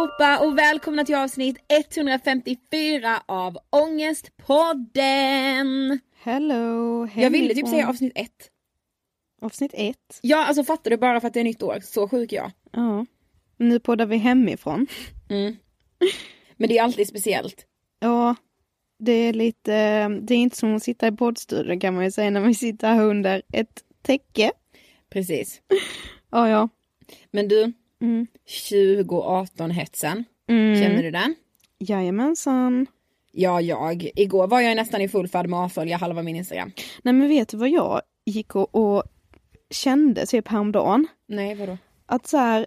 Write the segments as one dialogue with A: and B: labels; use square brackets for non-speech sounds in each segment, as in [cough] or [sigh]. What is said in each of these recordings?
A: allihopa och välkomna till avsnitt 154 av Ångestpodden!
B: Hello,
A: Jag ville typ säga avsnitt 1.
B: Avsnitt ett.
A: Ja, alltså fattar du bara för att det är nytt år, så sjuk jag.
B: Ja. Nu poddar vi hemifrån.
A: Mm. Men det är alltid speciellt.
B: Ja, det är lite, det är inte som att sitta i poddstudion kan man ju säga när vi sitter här under ett täcke.
A: Precis.
B: Ja, ja.
A: Men du,
B: Mm.
A: 2018-hetsen,
B: Mm.
A: känner du den?
B: Jajamensan.
A: Ja, jag. Igår var jag nästan i full färd med att avfölja halva min Instagram.
B: Nej men vet du vad jag gick och, och kände typ häromdagen?
A: Nej, vadå?
B: Att så här,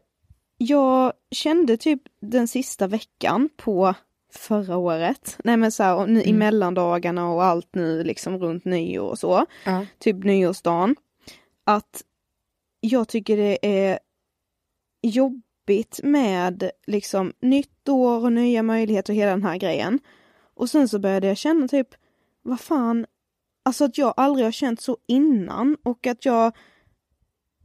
B: jag kände typ den sista veckan på förra året, nej men så här, nu i
A: Mm.
B: mellandagarna och allt nu liksom runt nyår och så,
A: Ja.
B: typ nyårsdagen, att jag tycker det är jobbigt med liksom nytt år och nya möjligheter och hela den här grejen. Och sen så började jag känna typ, vad fan, alltså att jag aldrig har känt så innan och att jag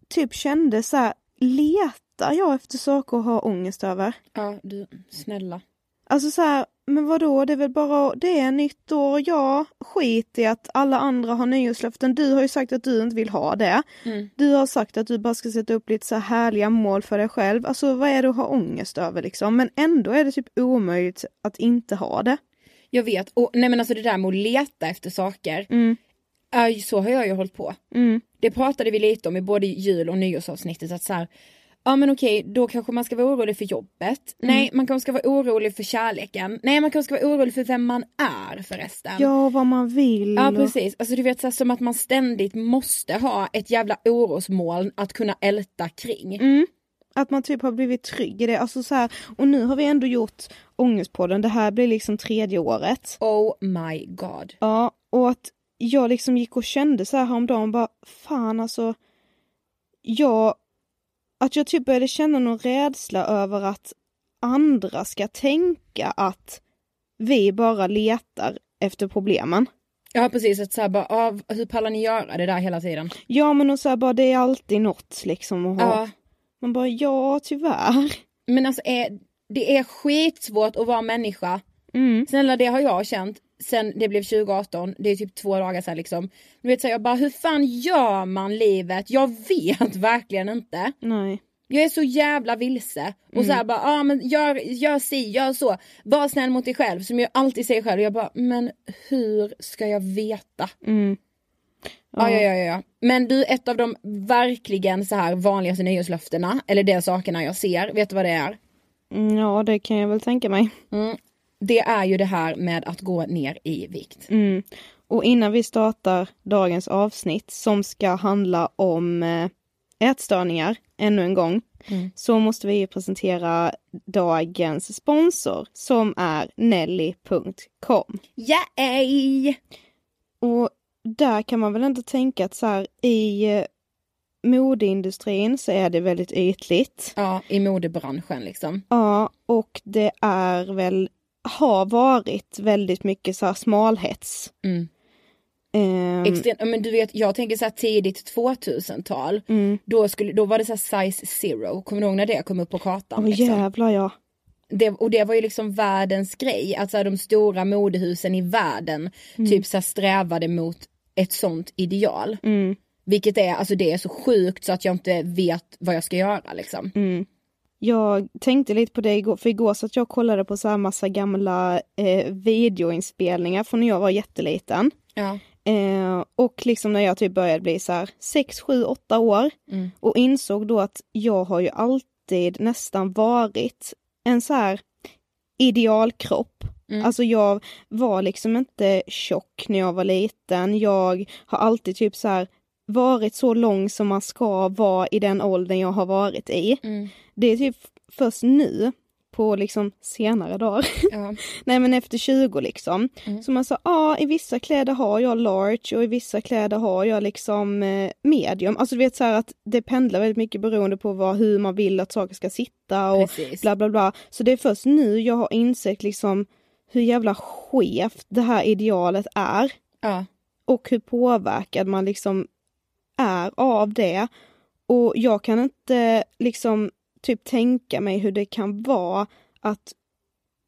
B: typ kände så här, letar jag efter saker att ha ångest över?
A: Ja, du, snälla.
B: Alltså så här, men vadå, det är väl bara, det är nytt år, ja, skit i att alla andra har nyårslöften. Du har ju sagt att du inte vill ha det.
A: Mm.
B: Du har sagt att du bara ska sätta upp lite så här härliga mål för dig själv. Alltså vad är det att ha ångest över liksom? Men ändå är det typ omöjligt att inte ha det.
A: Jag vet, och nej men alltså det där med att leta efter saker,
B: Mm,
A: ju- så har jag ju hållit på.
B: mm,
A: Det pratade vi lite om i både jul och nyårsavsnittet att så här, ja men okej då kanske man ska vara orolig för jobbet. Nej man kanske ska vara orolig för kärleken. Nej man kanske ska vara orolig för vem man är förresten.
B: ja, vad man vill.
A: Ja precis, alltså du vet så här, som att man ständigt måste ha ett jävla orosmoln att kunna älta kring.
B: Mm. Att man typ har blivit trygg i det. Alltså så här, och nu har vi ändå gjort Ångestpodden, det här blir liksom tredje året.
A: Oh my god.
B: Ja, och att jag liksom gick och kände så här häromdagen bara, fan alltså, jag, att jag typ började känna någon rädsla över att andra ska tänka att vi bara letar efter problemen.
A: Ja precis, att så här, bara, ah, hur pallar ni göra det där hela tiden?
B: Ja men och så här bara, det är alltid något liksom att ha.
A: Ja.
B: Man bara, ja tyvärr.
A: Men alltså är, det är skitsvårt att vara människa.
B: Mm.
A: Snälla det har jag känt sen det blev 2018, det är typ två dagar sedan liksom. Du vet så jag bara hur fan gör man livet? Jag vet [laughs] verkligen inte.
B: Nej.
A: Jag är så jävla vilse. Och så här bara, ja ah, men gör, gör si, gör så. Var snäll mot dig själv som jag alltid säger själv. Och jag bara, men hur ska jag veta?
B: Mm.
A: Ja, ja, ja, ja. Men du, ett av de verkligen så här vanligaste nyårslöftena, eller de sakerna jag ser, vet du vad det är?
B: Mm, Ja det kan jag väl tänka mig.
A: Mm. Det är ju det här med att gå ner i vikt.
B: Mm. Och innan vi startar dagens avsnitt som ska handla om eh, ätstörningar ännu en gång
A: Mm.
B: så måste vi ju presentera dagens sponsor som är nelly.com.
A: Yay!
B: Och där kan man väl inte tänka att så här i eh, modeindustrin så är det väldigt ytligt.
A: Ja, i modebranschen liksom.
B: Ja, och det är väl, har varit väldigt mycket så här smalhets.
A: Mm. Ja, men du vet, jag tänker så här tidigt 2000-tal,
B: mm.
A: då, skulle, då var det så här size zero, kommer du ihåg när det kom upp på kartan?
B: Åh
A: liksom?
B: jävlar ja.
A: det, och det var ju liksom världens grej, att så de stora modehusen i världen typ så strävade mot ett sånt ideal.
B: Mm.
A: Vilket är, alltså det är så sjukt så att jag inte vet vad jag ska göra liksom.
B: Mm. Jag tänkte lite på det igår, för igår så att jag kollade på så här massa gamla eh, videoinspelningar från när jag var jätteliten.
A: Ja.
B: Eh, och liksom när jag typ började bli så här 6, 7, 8 år
A: Mm.
B: och insåg då att jag har ju alltid nästan varit en så här idealkropp Alltså jag var liksom inte tjock när jag var liten. Jag har alltid typ så här varit så lång som man ska vara i den åldern jag har varit i. Det är typ först nu på liksom senare dagar. [laughs]
A: Ja.
B: Nej men efter 20 liksom.
A: Mm.
B: Så man sa, ja i vissa kläder har jag large och i vissa kläder har jag liksom eh, medium. Alltså du vet så här att det pendlar väldigt mycket beroende på vad, hur man vill att saker ska sitta och
A: Precis.
B: bla bla bla. Så det är först nu jag har insett liksom hur jävla skevt det här idealet är
A: Ja.
B: och hur påverkad man liksom är av det. Och jag kan inte liksom typ tänka mig hur det kan vara att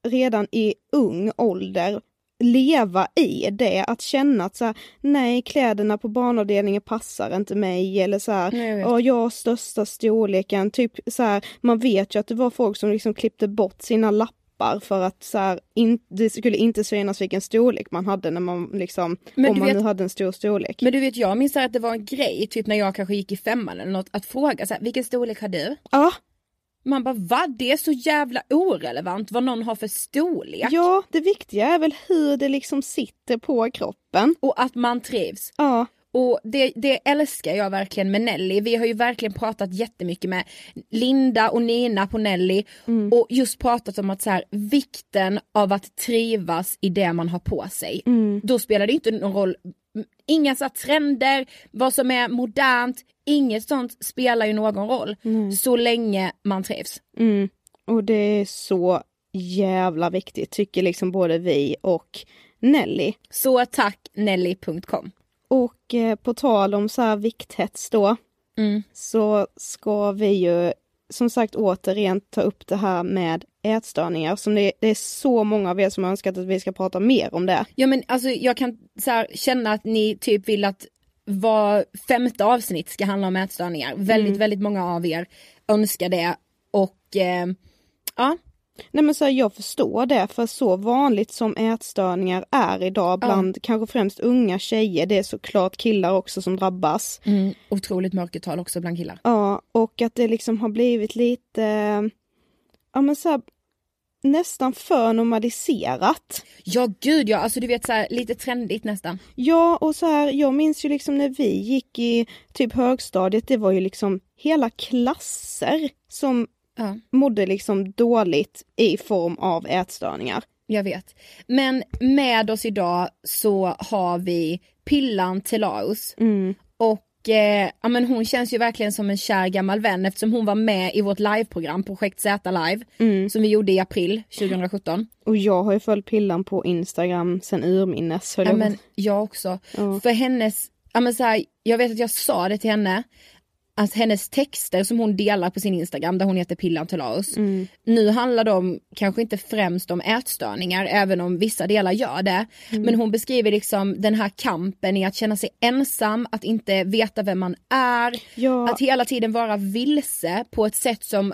B: redan i ung ålder leva i det, att känna att så här, nej kläderna på barnavdelningen passar inte mig. Eller så här,
A: Nej, jag
B: jag har största storleken, typ så här, man vet ju att det var folk som liksom klippte bort sina lappar för att så här, in, det skulle inte synas vilken storlek man hade när man liksom,
A: Men
B: om man
A: vet-
B: nu hade en stor storlek.
A: Men du vet jag minns att det var en grej, typ när jag kanske gick i femman eller något, att fråga så här, vilken storlek har du?
B: Ja,
A: Man bara va? Det är så jävla orelevant vad någon har för storlek.
B: ja, det viktiga är väl hur det liksom sitter på kroppen.
A: Och att man trivs.
B: Ja,
A: Och det, det älskar jag verkligen med Nelly. Vi har ju verkligen pratat jättemycket med Linda och Nina på Nelly och just pratat om att så här, vikten av att trivas i det man har på sig. Då spelar det inte någon roll, inga så här trender, vad som är modernt, inget sånt spelar ju någon roll. Så länge man trivs.
B: mm. och det är så jävla viktigt tycker liksom både vi och Nelly.
A: Så tack Nelly.com.
B: Och eh, på tal om så här vikthets då,
A: Mm.
B: så ska vi ju som sagt återigen ta upp det här med ätstörningar. Som det, det är så många av er som har önskat att vi ska prata mer om det.
A: Ja men alltså jag kan så här, känna att ni typ vill att var femte avsnitt ska handla om ätstörningar. Väldigt, väldigt många av er önskar det och eh, ja,
B: Nej men så här, jag förstår det, för så vanligt som ätstörningar är idag bland kanske främst unga tjejer, det är såklart killar också som drabbas.
A: mm, otroligt mörkertal också bland killar.
B: Ja, och att det liksom har blivit lite, ja men så här, nästan för normaliserat.
A: Ja gud ja, alltså du vet så här, lite trendigt nästan.
B: Ja, och så här, jag minns ju liksom när vi gick i typ högstadiet, det var ju liksom hela klasser som
A: Ja.
B: mådde liksom dåligt i form av ätstörningar.
A: Jag vet. Men med oss idag så har vi Pillan Telaus.
B: Mm.
A: Och eh, ja, men hon känns ju verkligen som en kär gammal vän eftersom hon var med i vårt liveprogram Projekt Z Live
B: Mm.
A: som vi gjorde i april 2017.
B: Och jag har ju följt Pillan på Instagram sen urminnes.
A: Ja men jag också.
B: Ja.
A: För hennes, ja men så här, jag vet att jag sa det till henne, att hennes texter som hon delar på sin Instagram där hon heter Pillan Tolaus.
B: Mm.
A: Nu handlar de kanske inte främst om ätstörningar även om vissa delar gör det.
B: Mm.
A: Men hon beskriver liksom den här kampen i att känna sig ensam, att inte veta vem man är,
B: Ja.
A: att hela tiden vara vilse på ett sätt som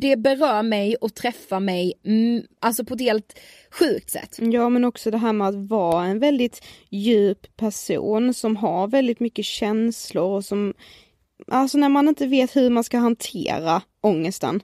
A: det berör mig och träffar mig, mm, alltså på ett helt sjukt sätt.
B: Ja men också det här med att vara en väldigt djup person som har väldigt mycket känslor och som Alltså när man inte vet hur man ska hantera ångesten.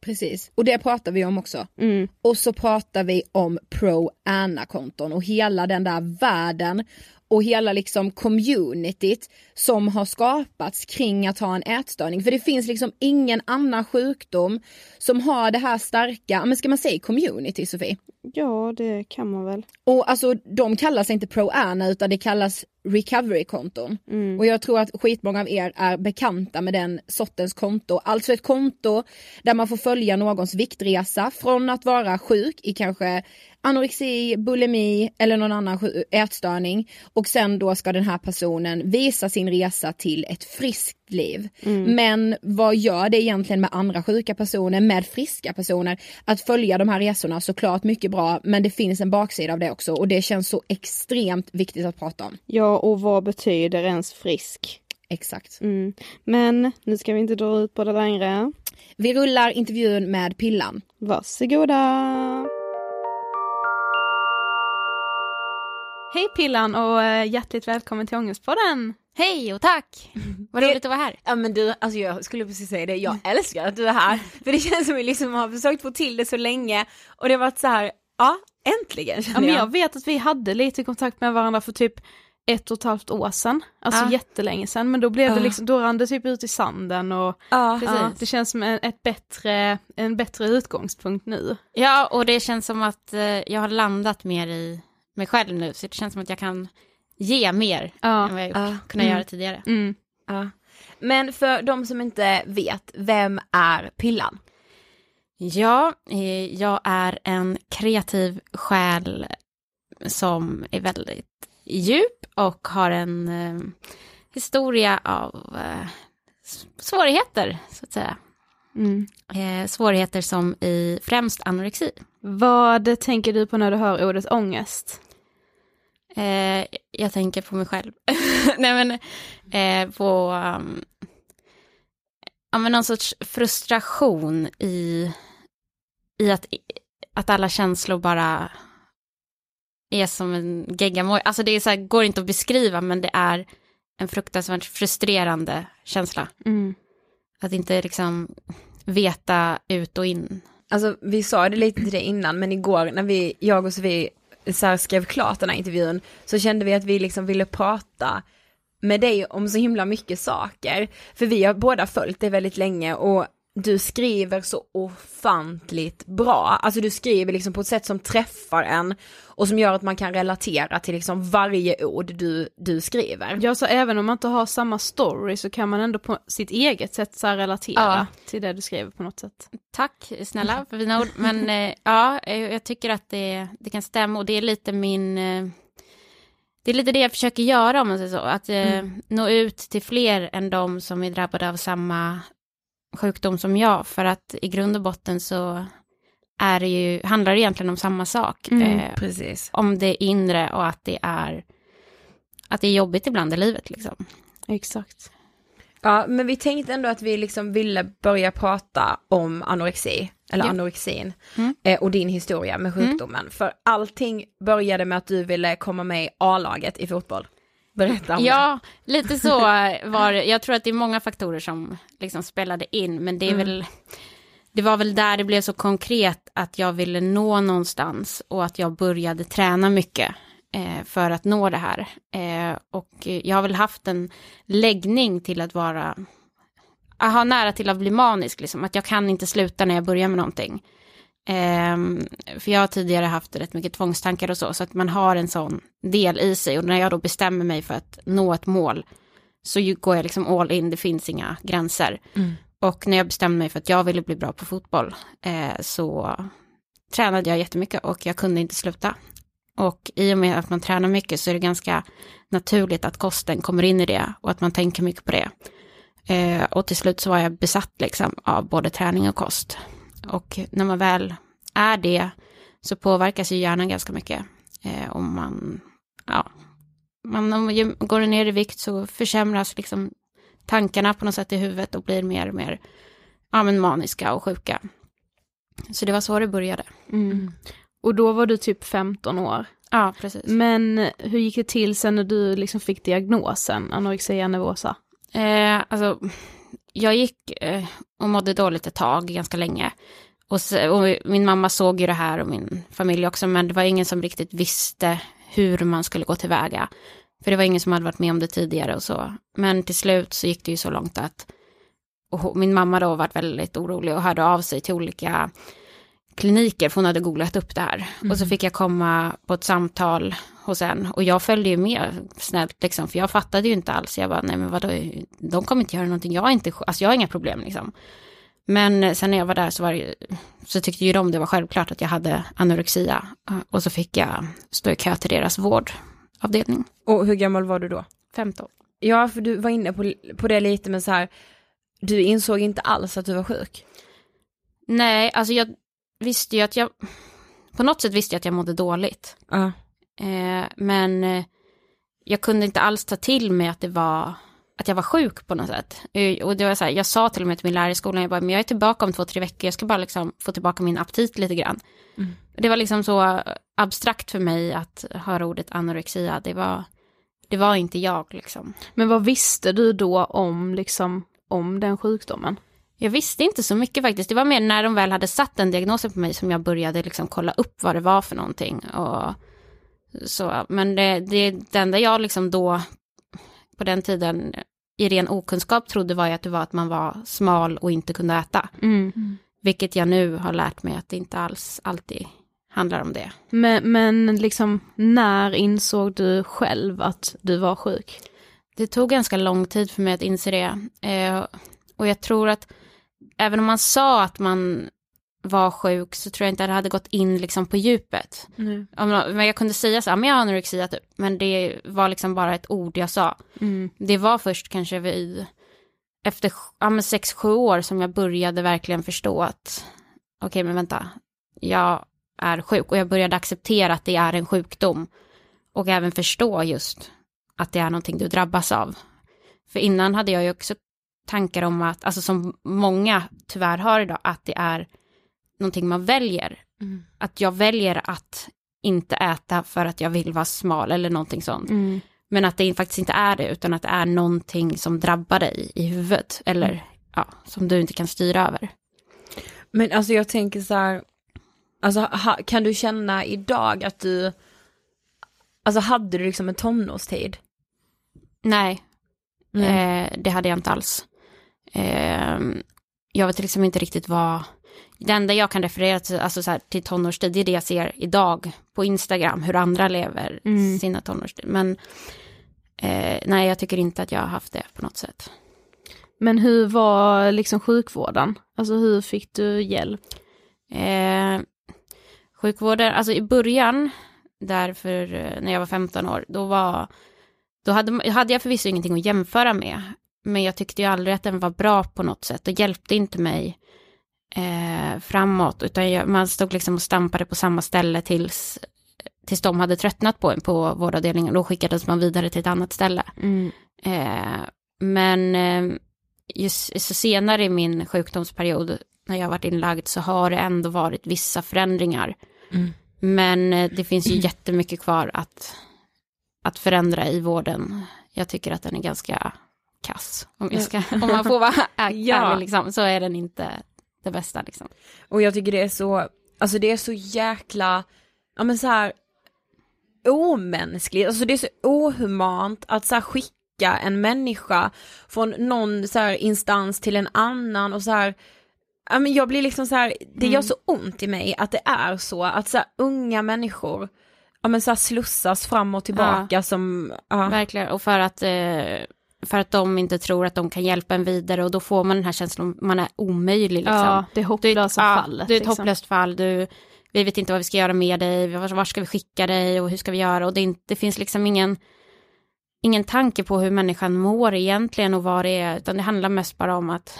A: Precis, och det pratar vi om också.
B: Mm.
A: Och så pratar vi om pro Anna-konton och hela den där världen och hela liksom communityt som har skapats kring att ha en ätstörning. För det finns liksom ingen annan sjukdom som har det här starka, men ska man säga community Sofie?
B: Ja det kan man väl.
A: Och alltså de kallas inte pro Anna utan det kallas recovery-konton.
B: Mm.
A: Och jag tror att skitmånga av er är bekanta med den sortens konto. Alltså ett konto där man får följa någons viktresa från att vara sjuk i kanske anorexi, bulimi eller någon annan ätstörning och sen då ska den här personen visa sin resa till ett friskt liv. Men vad gör det egentligen med andra sjuka personer, med friska personer? Att följa de här resorna såklart mycket bra men det finns en baksida av det också och det känns så extremt viktigt att prata om.
B: Ja och vad betyder ens frisk?
A: Exakt.
B: Mm. Men nu ska vi inte dra ut på det längre.
A: Vi rullar intervjun med Pillan.
B: Varsågoda!
C: Hej Pillan och eh, hjärtligt välkommen till Ångestpodden!
D: Hej och tack! Vad
E: Det-
D: roligt att vara här.
E: Ja men du, alltså jag skulle precis säga det, jag älskar att du är här. För det känns som att vi liksom har försökt få till det så länge och det har varit så här ja, äntligen
B: Ja,
E: känner
B: men
E: jag.
B: jag vet att vi hade lite kontakt med varandra för typ ett och ett halvt år sedan. Alltså
E: Ja.
B: jättelänge sedan. Men då blev det
E: Ja.
B: liksom, då rann det typ ut i sanden och
E: Ja,
B: ja, det känns som en, ett bättre, en bättre utgångspunkt nu.
D: Ja, och det känns som att eh, jag har landat mer i mig själv nu, så det känns som att jag kan ge mer
B: Ja.
D: än vad jag gjort,
E: Ja.
D: kunnat
E: Mm.
D: göra tidigare.
B: Mm.
E: Ja. Men för de som inte vet, vem är Pillan?
D: Ja, eh, jag är en kreativ själ som är väldigt djup och har en eh, historia av eh, svårigheter, så att säga.
B: Mm.
D: Eh, svårigheter som i främst anorexi.
B: Vad tänker du på när du hör ordet ångest?
D: Eh, jag tänker på mig själv. [laughs] Nej men, eh, på um, ja, men någon sorts frustration i, i att, att alla känslor bara är som en geggamoja. Alltså det är så här, går inte att beskriva men det är en fruktansvärt frustrerande känsla.
B: Mm.
D: Att inte liksom veta ut och in.
E: Alltså vi sa det lite till det innan, men igår när vi, jag och Sofie så här skrev klart den här intervjun, så kände vi att vi liksom ville prata med dig om så himla mycket saker. För vi har båda följt dig väldigt länge och du skriver så ofantligt bra. Alltså du skriver liksom på ett sätt som träffar en och som gör att man kan relatera till liksom varje ord du, du skriver.
B: Ja, så även om man inte har samma story så kan man ändå på sitt eget sätt så relatera
D: Ja.
B: till det du skriver på något sätt.
D: Tack snälla för fina ord. Men eh, ja, eh, jag tycker att det, det kan stämma och det är lite min... Eh, det är lite det jag försöker göra om man säger så. Att eh, nå ut till fler än de som är drabbade av samma sjukdom som jag. För att i grund och botten så är det ju, handlar det egentligen om samma sak.
B: Mm,
D: eh,
E: Precis.
D: om det inre och att det är att det är jobbigt ibland i livet liksom.
B: Exakt.
E: Ja, men vi tänkte ändå att vi liksom ville börja prata om anorexi, eller
D: Ja.
E: anorexin,
D: Mm.
E: eh, och din historia med sjukdomen. För allting började med att du ville komma med i A-laget i fotboll. Berätta om det.
D: Ja, lite så var det. Jag tror att det är många faktorer som liksom spelade in, men det är
E: Mm.
D: väl det var väl där det blev så konkret att jag ville nå någonstans och att jag började träna mycket eh, för att nå det här. Eh, och jag har väl haft en läggning till att vara, ha nära till att bli manisk, liksom, att jag kan inte sluta när jag börjar med någonting. Ehm, för jag har tidigare haft rätt mycket tvångstankar och så, så att man har en sån del i sig. Och när jag då bestämmer mig för att nå ett mål, så går jag liksom all in, det finns inga gränser.
E: Mm.
D: Och när jag bestämde mig för att jag ville bli bra på fotboll, eh, så tränade jag jättemycket och jag kunde inte sluta. Och i och med att man tränar mycket så är det ganska naturligt att kosten kommer in i det och att man tänker mycket på det. Eh, och till slut så var jag besatt liksom av både träning och kost. Och när man väl är det så påverkas ju hjärnan ganska mycket. Eh, om man, ja, man, om man går ner i vikt så försämras liksom tankarna på något sätt i huvudet och blir mer och mer ja, men maniska och sjuka. Så det var så det började.
B: Mm. Och då var du typ 15 år.
D: Ja, precis.
B: Men hur gick det till sen när du liksom fick diagnosen anorexia nervosa?
D: Eh, alltså, jag gick eh, och mådde dåligt ett tag, ganska länge. Och, så, och min mamma såg ju det här och min familj också, men det var ingen som riktigt visste hur man skulle gå tillväga. För det var ingen som hade varit med om det tidigare och så. Men till slut så gick det ju så långt att och min mamma då var väldigt orolig och hörde av sig till olika kliniker, för hon hade googlat upp det här. Och så fick jag komma på ett samtal hos en och jag följde ju med snällt liksom, för jag fattade ju inte alls. Jag bara, nej men vadå, de kommer inte göra någonting, jag har inte, alltså jag har inga problem liksom. Men sen när jag var där så, var det, så tyckte ju de det var självklart att jag hade anorexia. Och så fick jag stå i kö till deras vårdavdelning.
E: Och hur gammal var du då?
D: 15.
E: Ja, för du var inne på, på det lite, men så här, du insåg inte alls att du var sjuk.
D: Nej, alltså jag visste ju att jag, på något sätt visste jag att jag mådde dåligt.
E: Ja.
D: Eh, men eh, jag kunde inte alls ta till mig att det var, att jag var sjuk på något sätt. Eh, och det var så här, jag sa till och med till min lärare i skolan, jag bara, men jag är tillbaka om två, tre veckor, jag ska bara liksom få tillbaka min aptit lite grann.
E: Mm.
D: Det var liksom så abstrakt för mig att höra ordet anorexia, det var, det var inte jag liksom.
B: Men vad visste du då om, liksom, om den sjukdomen?
D: Jag visste inte så mycket faktiskt. Det var mer när de väl hade satt den diagnosen på mig som jag började liksom kolla upp vad det var för någonting. Och så. Men det, det, det enda jag liksom då, på den tiden, i ren okunskap trodde var ju att det var att man var smal och inte kunde äta.
B: Mm.
D: Vilket jag nu har lärt mig att det inte alls alltid handlar om det.
B: Men, men liksom, när insåg du själv att du var sjuk?
D: Det tog ganska lång tid för mig att inse det. Eh, och jag tror att även om man sa att man var sjuk så tror jag inte att det hade gått in liksom på djupet.
B: Mm.
D: Men jag kunde säga så här, men jag har anorexia typ. Men det var liksom bara ett ord jag sa.
B: Mm.
D: Det var först kanske vid, efter ja, sex, sju år som jag började verkligen förstå att, okej okay, men vänta, jag är sjuk och jag började acceptera att det är en sjukdom. Och även förstå just att det är någonting du drabbas av. För innan hade jag ju också tankar om att, alltså som många tyvärr har idag, att det är någonting man väljer.
B: Mm.
D: Att jag väljer att inte äta för att jag vill vara smal eller någonting sånt.
B: Mm.
D: Men att det faktiskt inte är det, utan att det är någonting som drabbar dig i huvudet. Eller
B: Mm.
D: ja, som du inte kan styra över.
E: Men alltså jag tänker så här, alltså ha, kan du känna idag att du, alltså hade du liksom en tonårstid?
D: Nej,
E: Nej.
D: Eh, det hade jag inte alls. Eh, jag vet liksom inte riktigt vad... Det enda jag kan referera till, alltså så här, till tonårstid, det är det jag ser idag på Instagram, hur andra lever
B: Mm.
D: sina tonårstid. Men eh, nej, jag tycker inte att jag har haft det på något sätt.
B: Men hur var liksom sjukvården? Alltså hur fick du hjälp?
D: Eh, sjukvården, alltså i början, därför eh, när jag var 15 år, då var, då hade, hade jag förvisso ingenting att jämföra med, men jag tyckte ju aldrig att den var bra på något sätt och hjälpte inte mig eh, framåt, utan jag, man stod liksom och stampade på samma ställe tills, tills de hade tröttnat på en på vårdavdelningen, då skickades man vidare till ett annat ställe.
B: Mm.
D: Eh, men eh, just så senare i min sjukdomsperiod, när jag varit inlagd, så har det ändå varit vissa förändringar.
E: Mm.
D: Men eh, det finns ju jättemycket kvar att, att förändra i vården. Jag tycker att den är ganska kass, om, jag ska, om man får vara [laughs] ärlig,
E: Ja.
D: liksom, så är den inte det bästa. Liksom.
E: Och jag tycker det är så, alltså det är så jäkla, ja men så här omänskligt, alltså det är så ohumant att så här skicka en människa från någon så här instans till en annan och så här, ja men jag blir liksom så här, det gör så ont i mig att det är så, att så här unga människor, ja men så här slussas fram och tillbaka som, ja.
D: Verkligen, och för att, eh, för att de inte tror att de kan hjälpa en vidare och då får man den här känslan, man är omöjlig liksom.
B: Ja, det hopplösa
D: ja,
B: fallet.
D: Du är ett
B: liksom.
D: hopplöst fall, du, vi vet inte vad vi ska göra med dig, var, var ska vi skicka dig och hur ska vi göra och det, inte, det finns liksom ingen, ingen tanke på hur människan mår egentligen och vad det är, utan det handlar mest bara om att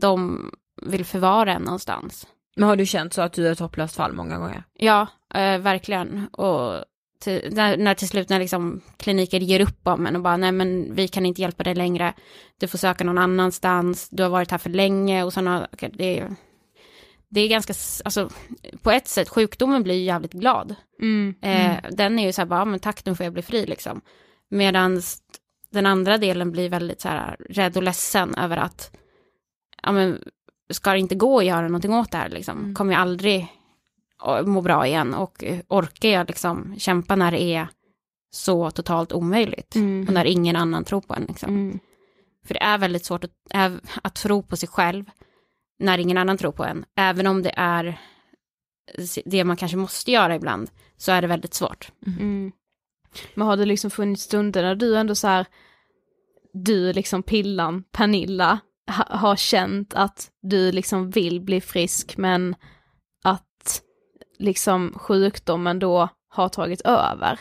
D: de vill förvara en någonstans.
E: Men har du känt så att du är ett hopplöst fall många gånger?
D: Ja, eh, verkligen. Och till, när, när till slut när liksom kliniker ger upp om en och bara nej men vi kan inte hjälpa dig längre. Du får söka någon annanstans, du har varit här för länge och sådana, det, det är ganska, alltså på ett sätt, sjukdomen blir ju jävligt glad.
B: Mm.
D: Eh, Den är ju så här bara, men tack nu får jag bli fri liksom. Medan den andra delen blir väldigt så här rädd och ledsen över att, ja men ska det inte gå att göra någonting åt det här liksom? Kommer jag aldrig må bra igen och orkar jag liksom kämpa när det är så totalt omöjligt
B: Mm.
D: och när ingen annan tror på en liksom.
B: Mm.
D: För det är väldigt svårt att, att tro på sig själv när ingen annan tror på en. Även om det är det man kanske måste göra ibland, så är det väldigt svårt.
B: Mm. Men har det liksom funnits stunder där du ändå så här, du liksom Pillan, Pernilla, ha, har känt att du liksom vill bli frisk men liksom sjukdomen då har tagit över?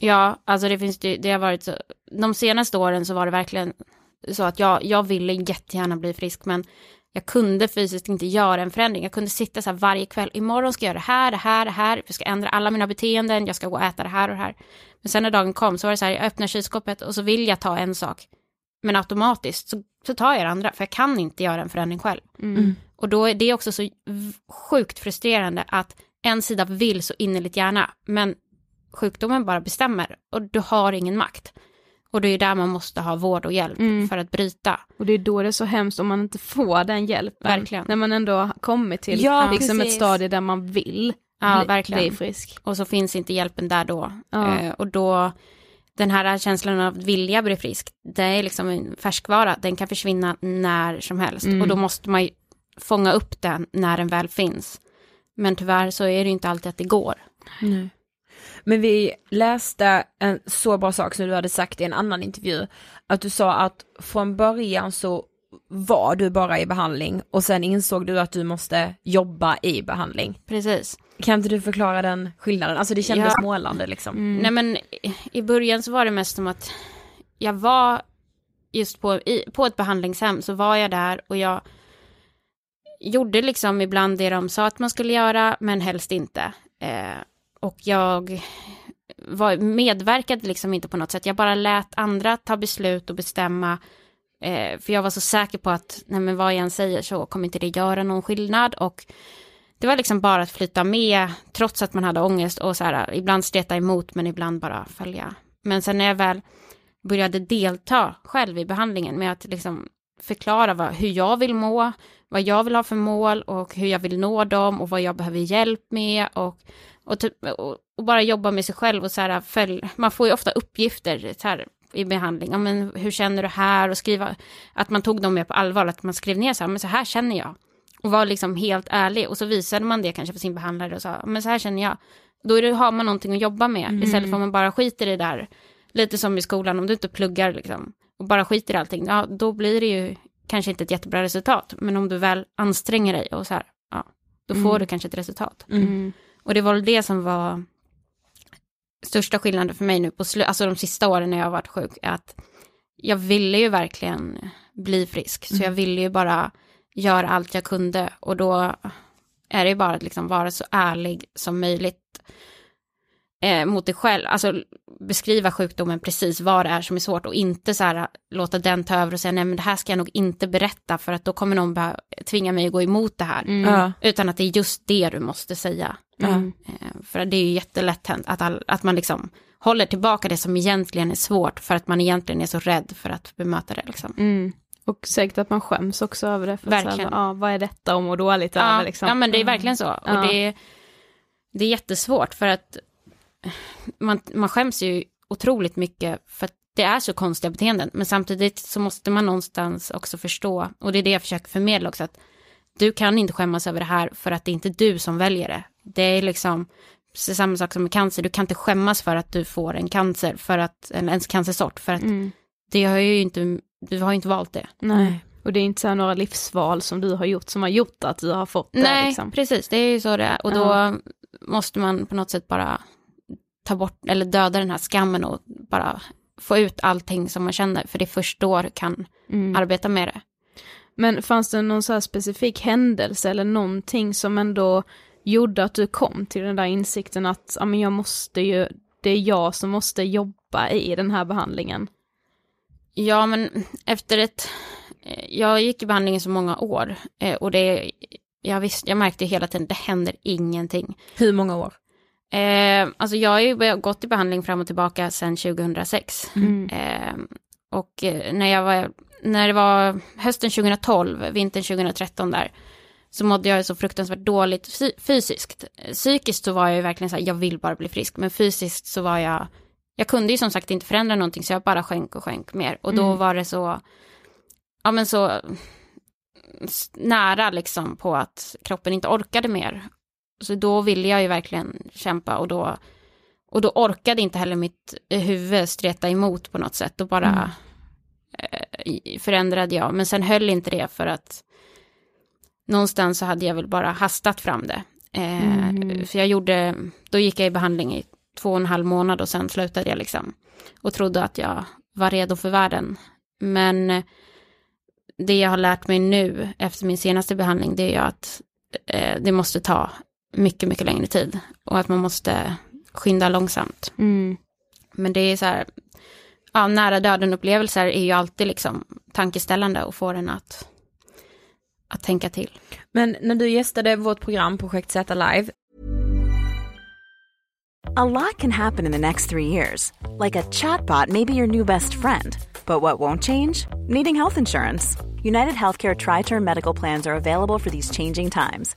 D: Ja, alltså det finns det, det har varit så, de senaste åren så var det verkligen så att jag, jag ville jättegärna bli frisk, men jag kunde fysiskt inte göra en förändring. Jag kunde sitta så här varje kväll, imorgon ska jag göra det här, det här, det här, jag ska ändra alla mina beteenden, jag ska gå och äta det här och det här. Men sen när dagen kom så var det så här, jag öppnar kylskåpet och så vill jag ta en sak, men automatiskt så, så tar jag det andra, för jag kan inte göra en förändring själv.
B: Mm.
D: Och då är det också så sjukt frustrerande att en sida vill så innerligt gärna, men sjukdomen bara bestämmer och du har ingen makt. Och det är där man måste ha vård och hjälp
B: Mm.
D: för att bryta.
B: Och det är då det är så hemskt om man inte får den hjälpen.
D: Verkligen.
B: När man ändå har kommit till
D: Ja,
B: liksom ett stadie där man vill
D: Ja,
B: bli,
D: verkligen.
B: bli frisk.
D: Och så finns inte hjälpen där då.
B: Ja.
D: Eh, och då, den här känslan av att vilja bli frisk, det är liksom en färskvara, den kan försvinna när som helst.
B: Mm.
D: Och då måste man ju fånga upp den när den väl finns. Men tyvärr så är det inte alltid att det går.
E: Men vi läste en så bra sak som du hade sagt i en annan intervju, att du sa att från början så var du bara i behandling och sen insåg du att du måste jobba i behandling.
D: Precis.
E: Kan inte du förklara den skillnaden? Alltså det kändes
D: Ja.
E: målande liksom.
B: Mm.
D: Nej men i- i början så var det mest som att jag var just på, i, på ett behandlingshem så var jag där och jag gjorde liksom ibland det de sa att man skulle göra men helst inte. Eh, och jag var, medverkade liksom inte på något sätt. Jag bara lät andra ta beslut och bestämma. Eh, för jag var så säker på att nej men vad jag än säger så kommer inte det göra någon skillnad. Och det var liksom bara att flytta med trots att man hade ångest och så här, ibland streta emot men ibland bara följa. Men sen när jag väl började delta själv i behandlingen med att liksom förklara vad, hur jag vill må, vad jag vill ha för mål och hur jag vill nå dem och vad jag behöver hjälp med och, och, typ, och, och bara jobba med sig själv och så här följ, man får ju ofta uppgifter så här, i behandling, ja, men hur känner du här? Och skriva, att man tog dem mer på allvar, att man skrev ner så här, men så här känner jag. Och var liksom helt ärlig. Och så visade man det kanske för sin behandlare och sa, men så här känner jag, då det, har man någonting att jobba med.
B: Mm.
D: istället för att man bara skiter i det där, lite som i skolan, om du inte pluggar liksom och bara skiter i allting, ja då blir det ju kanske inte ett jättebra resultat, men om du väl anstränger dig och så här, ja, då får
B: Mm.
D: du kanske ett resultat.
B: Mm.
D: Och det var väl det som var största skillnaden för mig nu på slu- alltså de sista åren när jag har varit sjuk, är att jag ville ju verkligen bli frisk, så jag ville ju bara göra allt jag kunde och då är det ju bara att liksom vara så ärlig som möjligt eh, mot dig själv, alltså beskriva sjukdomen precis vad det är som är svårt och inte så här låta den ta över och säga nej men det här ska jag nog inte berätta för att då kommer någon bara tvinga mig att gå emot det här.
B: Mm.
D: Utan att det är just det du måste säga.
B: Mm.
D: Eh, För det är ju jättelätt hänt att, all, att man liksom håller tillbaka det som egentligen är svårt för att man egentligen är så rädd för att bemöta det. Liksom.
B: Mm. Och säkert att man skäms också över det. För att
D: Verkligen.
B: Så här, ja, vad är detta och må dåligt
D: Ja,
B: över liksom.
D: ja men det är verkligen så. Och
B: Ja.
D: det, det är jättesvårt för att man, man skäms ju otroligt mycket för att det är så konstiga beteenden. Men samtidigt så måste man någonstans också förstå, och det är det jag försöker förmedla också, att du kan inte skämmas över det här för att det är inte du som väljer det. Det är liksom så samma sak som med cancer, du kan inte skämmas för att du får en cancer, för att, en, en cancersort, för att
B: Mm.
D: det har ju inte, du har ju inte valt det.
B: Nej. Och det är inte så här några livsval som du har gjort som har gjort att du har fått det.
D: Nej,
B: liksom.
D: precis, det är ju så det är. Och då
B: Ja.
D: måste man på något sätt bara ta bort, eller döda den här skammen och bara få ut allting som man känner, för det är först då du kan
B: Mm.
D: arbeta med det.
B: Men fanns det någon så här specifik händelse eller någonting som ändå gjorde att du kom till den där insikten att ja, men jag måste ju, det är jag som måste jobba i den här behandlingen?
D: Ja, men efter ett... eh, Jag gick i behandling i så många år eh, och det... Jag, visste, jag märkte hela tiden, det händer ingenting.
E: Hur många år?
D: Eh, alltså jag har ju gått i behandling fram och tillbaka sedan 2006.
B: Mm.
D: Eh, och eh, när jag var, när det var hösten 2012, vintern 2013 där, så mådde jag så fruktansvärt dåligt fy- fysiskt. Eh, Psykiskt så var jag ju verkligen så här, jag vill bara bli frisk, men fysiskt så var jag, jag kunde ju som sagt inte förändra någonting, så jag bara skänk och skänk mer. Och då
B: Mm.
D: var det så, ja men så nära liksom på att kroppen inte orkade mer. Så då ville jag ju verkligen kämpa och då, och då orkade inte heller mitt eh, huvud streta emot på något sätt och bara eh, i- förändrade jag. Men sen höll inte det för att någonstans så hade jag väl bara hastat fram det. Eh,
B: Mm.
D: För jag gjorde, då gick jag i behandling i två och en halv månad och sen slutade jag liksom. Och trodde att jag var redo för världen. Men eh, det jag har lärt mig nu efter min senaste behandling det är ju att eh, det måste ta mycket, mycket längre tid. Och att man måste skynda långsamt.
B: Mm.
D: Men det är så här, ja, nära döden-upplevelser är ju alltid liksom tankeställande och får en att, att tänka till.
E: Men när du gästade vårt program Projekt Z Live,
F: A lot can happen in the next three years. Like a chatbot may be your new best friend. But what won't change? Needing health insurance. United Healthcare Tri Term Medical Plans are available for these changing times.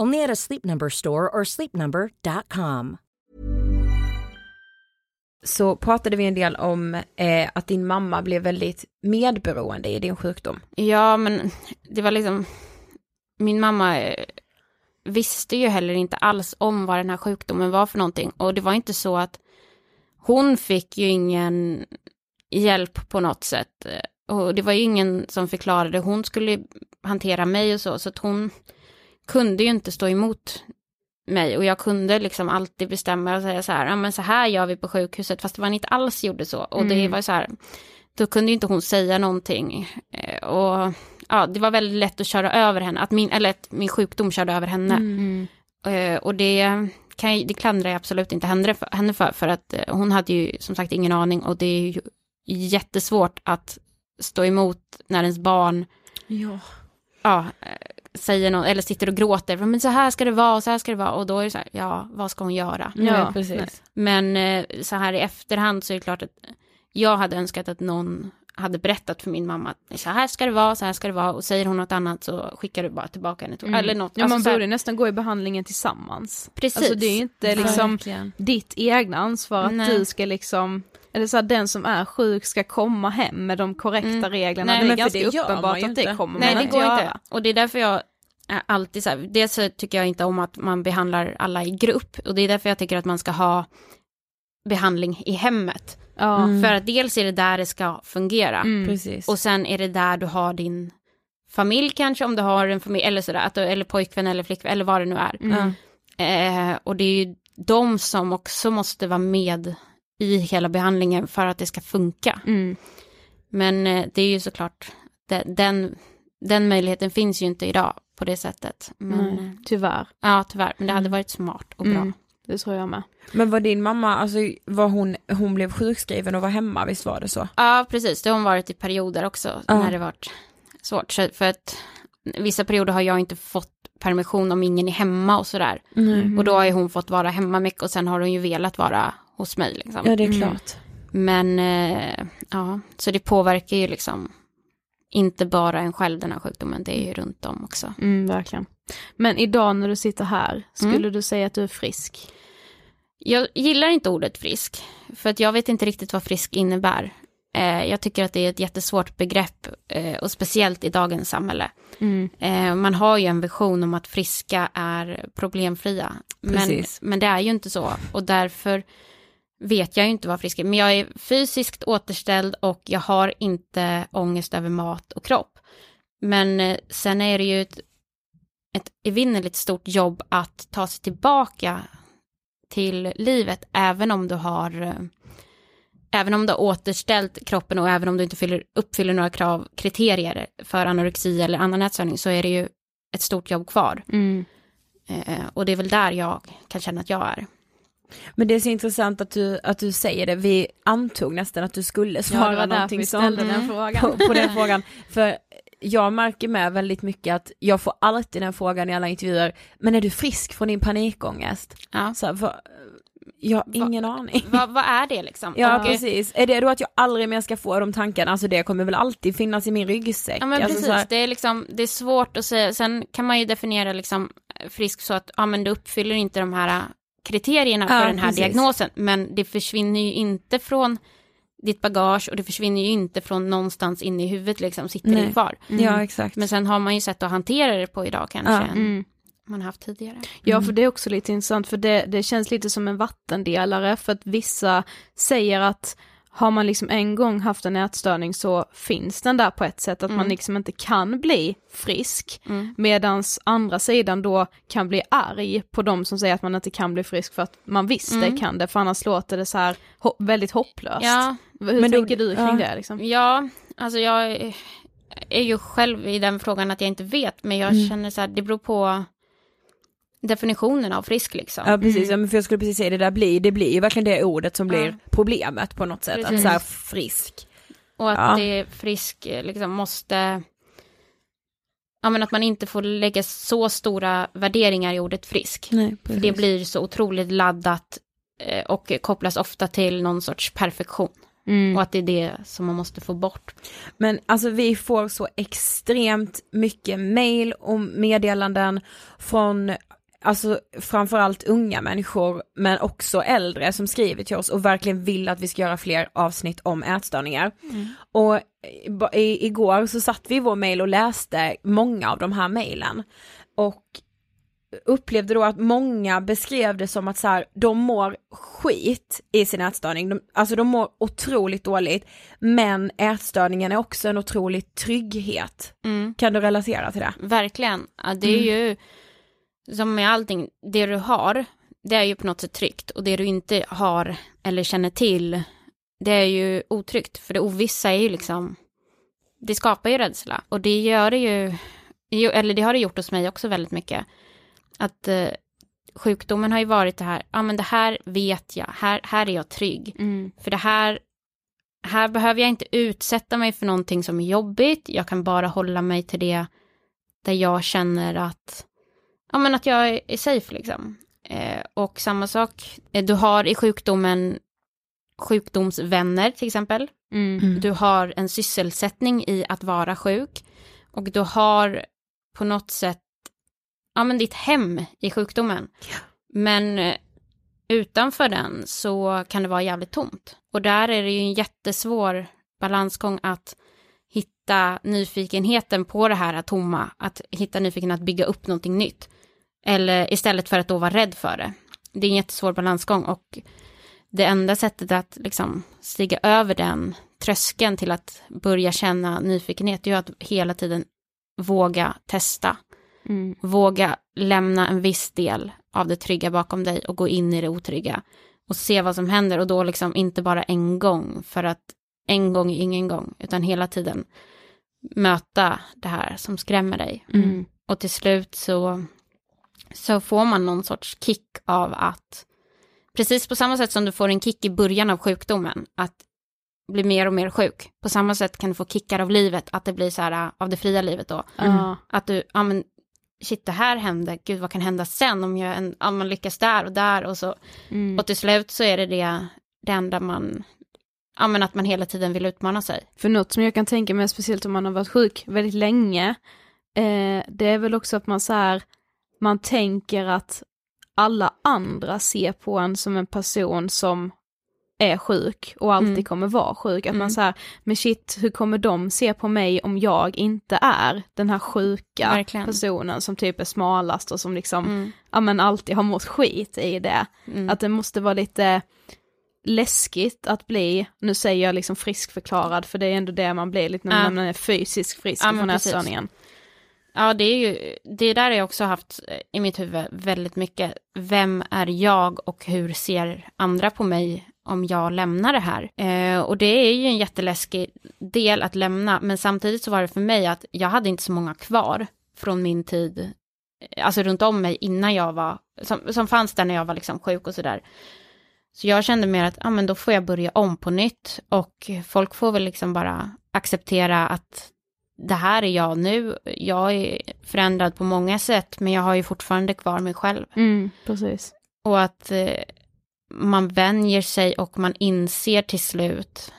G: Only at a Sleep Number store or sleepnumber.com.
E: Så pratade vi en del om eh, att din mamma blev väldigt medberoende i din sjukdom.
D: Ja, men det var liksom, min mamma eh, visste ju heller inte alls om vad den här sjukdomen var för någonting. Och det var inte så att hon fick ju ingen hjälp på något sätt. Och det var ju ingen som förklarade, hon skulle hantera mig och så, så att hon kunde ju inte stå emot mig och jag kunde liksom alltid bestämma och säga så här, ja men så här gör vi på sjukhuset, fast det var inte alls gjorde så. Och det
E: Mm.
D: var så här, då kunde ju inte hon säga någonting. Eh, Och ja, det var väldigt lätt att köra över henne, att min, eller att min sjukdom körde över henne.
E: Mm.
D: Eh, Och det, kan jag, det klandrar jag absolut inte henne för, henne för, för att eh, hon hade ju som sagt ingen aning och det är ju jättesvårt att stå emot när ens barn
E: Ja.
D: ja, säger något, eller sitter och gråter, men så här ska det vara, och så här ska det vara, och då är det så här, ja, vad ska hon göra?
E: Ja, precis.
D: Men eh, så här i efterhand så är det klart att jag hade önskat att någon hade berättat för min mamma att så här ska det vara, så här ska det vara, och säger hon något annat så skickar du bara tillbaka henne,
B: Mm.
D: eller något.
B: Ja, man
D: Alltså så här-
B: borde nästan gå i behandlingen tillsammans.
D: Precis.
B: Alltså det är ju inte liksom
E: Verkligen.
B: ditt egna ansvar att
D: Nej.
B: du ska liksom, eller så här, den som är sjuk ska komma hem med de korrekta
D: Mm.
B: reglerna.
D: Nej,
B: det är
D: men för
B: ganska
E: det man
B: uppenbart att det kommer
D: Nej,
B: man
D: det
B: inte
D: går inte. Och det är därför jag alltid så här, dels så tycker jag inte om att man behandlar alla i grupp, och det är därför jag tycker att man ska ha behandling i hemmet.
B: Ja.
E: Mm.
D: För att dels är det där det ska fungera,
B: Mm.
D: Och sen är det där du har din familj kanske, om du har en familj, eller sådär, att du, eller pojkvän eller flickvän, eller vad det nu är.
B: Mm.
D: Eh, och det är ju de som också måste vara med i hela behandlingen för att det ska funka.
B: Mm.
D: Men eh, det är ju såklart, den, den, den möjligheten finns ju inte idag på det sättet. Men,
B: Nej,
D: eh,
B: tyvärr.
D: ja, tyvärr, men det hade varit smart och bra.
B: Mm. Det tror jag med.
E: Men var din mamma, alltså var hon, hon blev sjukskriven och var hemma, visst var det så?
D: Ja, precis, det har hon varit i perioder också,
E: Ja.
D: när det varit svårt. Så för att vissa perioder har jag inte fått permission om ingen är hemma och sådär.
E: Mm.
D: Och då har ju hon fått vara hemma mycket och sen har hon ju velat vara hos mig. Liksom.
E: Ja, det är
B: Mm.
E: klart.
D: Men eh, ja, så det påverkar ju liksom inte bara en själv den här sjukdomen, det är ju runt om också.
B: Mm, verkligen. Men idag när du sitter här, skulle
D: Mm.
B: du säga att du är frisk?
D: Jag gillar inte ordet frisk, för att jag vet inte riktigt vad frisk innebär. Eh, jag tycker att det är ett jättesvårt begrepp, eh, och speciellt i dagens samhälle.
B: Mm.
D: Eh, man har ju en vision om att friska är problemfria, men, men det är ju inte så. Och därför vet jag ju inte vad frisk är. Men jag är fysiskt återställd och jag har inte ångest över mat och kropp. Men eh, sen är det ju ett, ett evinnerligt stort jobb att ta sig tillbaka till livet, även om du har eh, Även om du har återställt kroppen och även om du inte fyller, uppfyller några krav, kriterier för anorexi eller annan ätstörning så är det ju ett stort jobb kvar.
B: Mm.
D: Eh, och det är väl där jag kan känna att jag är.
E: Men det är så intressant att du, att du säger det, vi antog nästan att du skulle svara
B: Ja,
E: någonting sånt
B: den frågan.
E: På, på den frågan. För jag märker med väldigt mycket att jag får alltid den frågan i alla intervjuer, men är du frisk från din panikångest?
D: Ja.
E: Så, här, för, jag har ingen aning.
D: Vad, vad är det liksom?
E: Ja
D: Och-
E: precis, är det då att jag aldrig mer ska få de tankarna, alltså det kommer väl alltid finnas i min ryggsäck.
D: Ja men
E: alltså,
D: precis,
E: så här-
D: det är liksom, det är svårt att säga, sen kan man ju definiera liksom eh, frisk så att, ja men du uppfyller inte de här kriterierna
E: Ja,
D: för den här
E: precis.
D: diagnosen, men det försvinner ju inte från ditt bagage och det försvinner ju inte från någonstans inne i huvudet liksom, sitter
E: Nej.
D: det kvar.
E: Ja, exakt.
D: Men sen har man ju sätt att hantera det på idag kanske,
E: Ja.
D: än
B: Mm.
D: man haft tidigare.
B: Ja, för det är också lite intressant, för det, det känns lite som en vattendelare, för att vissa säger att har man liksom en gång haft en ätstörning så finns den där på ett sätt, att man
D: Mm.
B: liksom inte kan bli frisk,
D: Mm.
B: medans andra sidan då kan bli arg på de som säger att man inte kan bli frisk för att man visst
D: Mm.
B: det kan det, för annars låter det så här ho- väldigt hopplöst.
D: Ja,
B: Hur
E: Men då-
B: tänker du kring
E: ja.
B: det liksom?
D: Ja, alltså jag är- är ju själv i den frågan att jag inte vet, men jag
E: Mm.
D: känner så här, det beror på definitionen av frisk liksom.
E: Ja precis, ja, men för jag skulle precis säga det där blir, det blir ju verkligen det ordet som blir
D: Ja.
E: problemet på något sätt, att
D: Precis.
E: så här frisk.
D: Och att
E: Ja.
D: det frisk eh, liksom måste, ja men att man inte får lägga så stora värderingar i ordet frisk.
E: Nej,
D: För det blir så otroligt laddat eh, och kopplas ofta till någon sorts perfektion.
B: Mm.
D: Och att det är det som man måste få bort.
E: Men alltså vi får så extremt mycket mail och meddelanden från Alltså framförallt unga människor men också äldre som skriver till oss och verkligen vill att vi ska göra fler avsnitt om ätstörningar. Och i- igår så satt vi i vår mail och läste många av de här mailen. Och upplevde då att många beskrev det som att så här, de mår skit i sin ätstörning, de, alltså de mår otroligt dåligt, men ätstörningen är också en otrolig trygghet.
D: Mm.
E: Kan du relatera till det?
D: Verkligen. Ja, det är ju som med allting, det du har, det är ju på något sätt tryggt. Och det du inte har eller känner till, det är ju otryggt. För det ovissa är ju liksom, det skapar ju rädsla. Och det gör det ju, eller det har det gjort hos mig också väldigt mycket. Att eh, sjukdomen har ju varit det här, ja men det här vet jag, här, här är jag trygg.
B: Mm.
D: För det här, här behöver jag inte utsätta mig för någonting som är jobbigt, jag kan bara hålla mig till det där jag känner att, ja men att jag är, safe liksom. Eh, och samma sak, eh, du har i sjukdomen sjukdomsvänner till exempel.
B: Mm.
D: Du har en sysselsättning i att vara sjuk. Och du har på något sätt, ja men ditt hem i sjukdomen. Men eh, utanför den så kan det vara jävligt tomt. Och där är det ju en jättesvår balansgång att hitta nyfikenheten på det här tomma, att hitta nyfikenheten att bygga upp någonting nytt. Eller istället för att då vara rädd för det. Det är en jättesvår balansgång och det enda sättet att liksom stiga över den tröskeln till att börja känna nyfikenhet är ju att hela tiden våga testa.
B: Mm.
D: Våga lämna en viss del av det trygga bakom dig och gå in i det otrygga. Och se vad som händer och då liksom inte bara en gång för att en gång är ingen gång utan hela tiden möta det här som skrämmer dig.
B: Mm.
D: Och till slut så, så får man någon sorts kick av att, precis på samma sätt som du får en kick i början av sjukdomen, att bli mer och mer sjuk. På samma sätt kan du få kickar av livet, att det blir så här av det fria livet då.
B: Ja.
D: Att du, ja men shit det här hände, gud vad kan hända sen om jag en, om man lyckas där och där och så.
B: Mm.
D: Och till slut så är det det, det enda man, ja men att man hela tiden vill utmana sig.
B: För något som jag kan tänka mig, speciellt om man har varit sjuk väldigt länge, eh, det är väl också att man så här, man tänker att alla andra ser på en som en person som är sjuk och alltid
D: Mm.
B: kommer vara sjuk. Att man
D: Mm.
B: så här, men shit, hur kommer de se på mig om jag inte är den här sjuka
D: Verkligen.
B: personen som typ är smalast och som liksom,
D: Mm.
B: ja men alltid har mått skit i det.
D: Mm.
B: Att det måste vara lite läskigt att bli, nu säger jag liksom friskförklarad för det är ändå det man blir lite när man är fysiskt frisk
D: Ja,
B: från ätstörningen.
D: Ja, det är ju, det där har jag också haft eh, i mitt huvud väldigt mycket. Vem är jag och hur ser andra på mig om jag lämnar det här? Eh, och det är ju en jätteläskig del att lämna, men samtidigt så var det för mig att jag hade inte så många kvar från min tid eh, alltså runt om mig innan jag var, som, som fanns där när jag var liksom sjuk och sådär. Så jag kände mer att, ja men då får jag börja om på nytt och folk får väl liksom bara acceptera att det här är jag nu. Jag är förändrad på många sätt, men jag har ju fortfarande kvar mig själv.
B: Mm, precis.
D: Och att eh, man vänjer sig och man inser till slut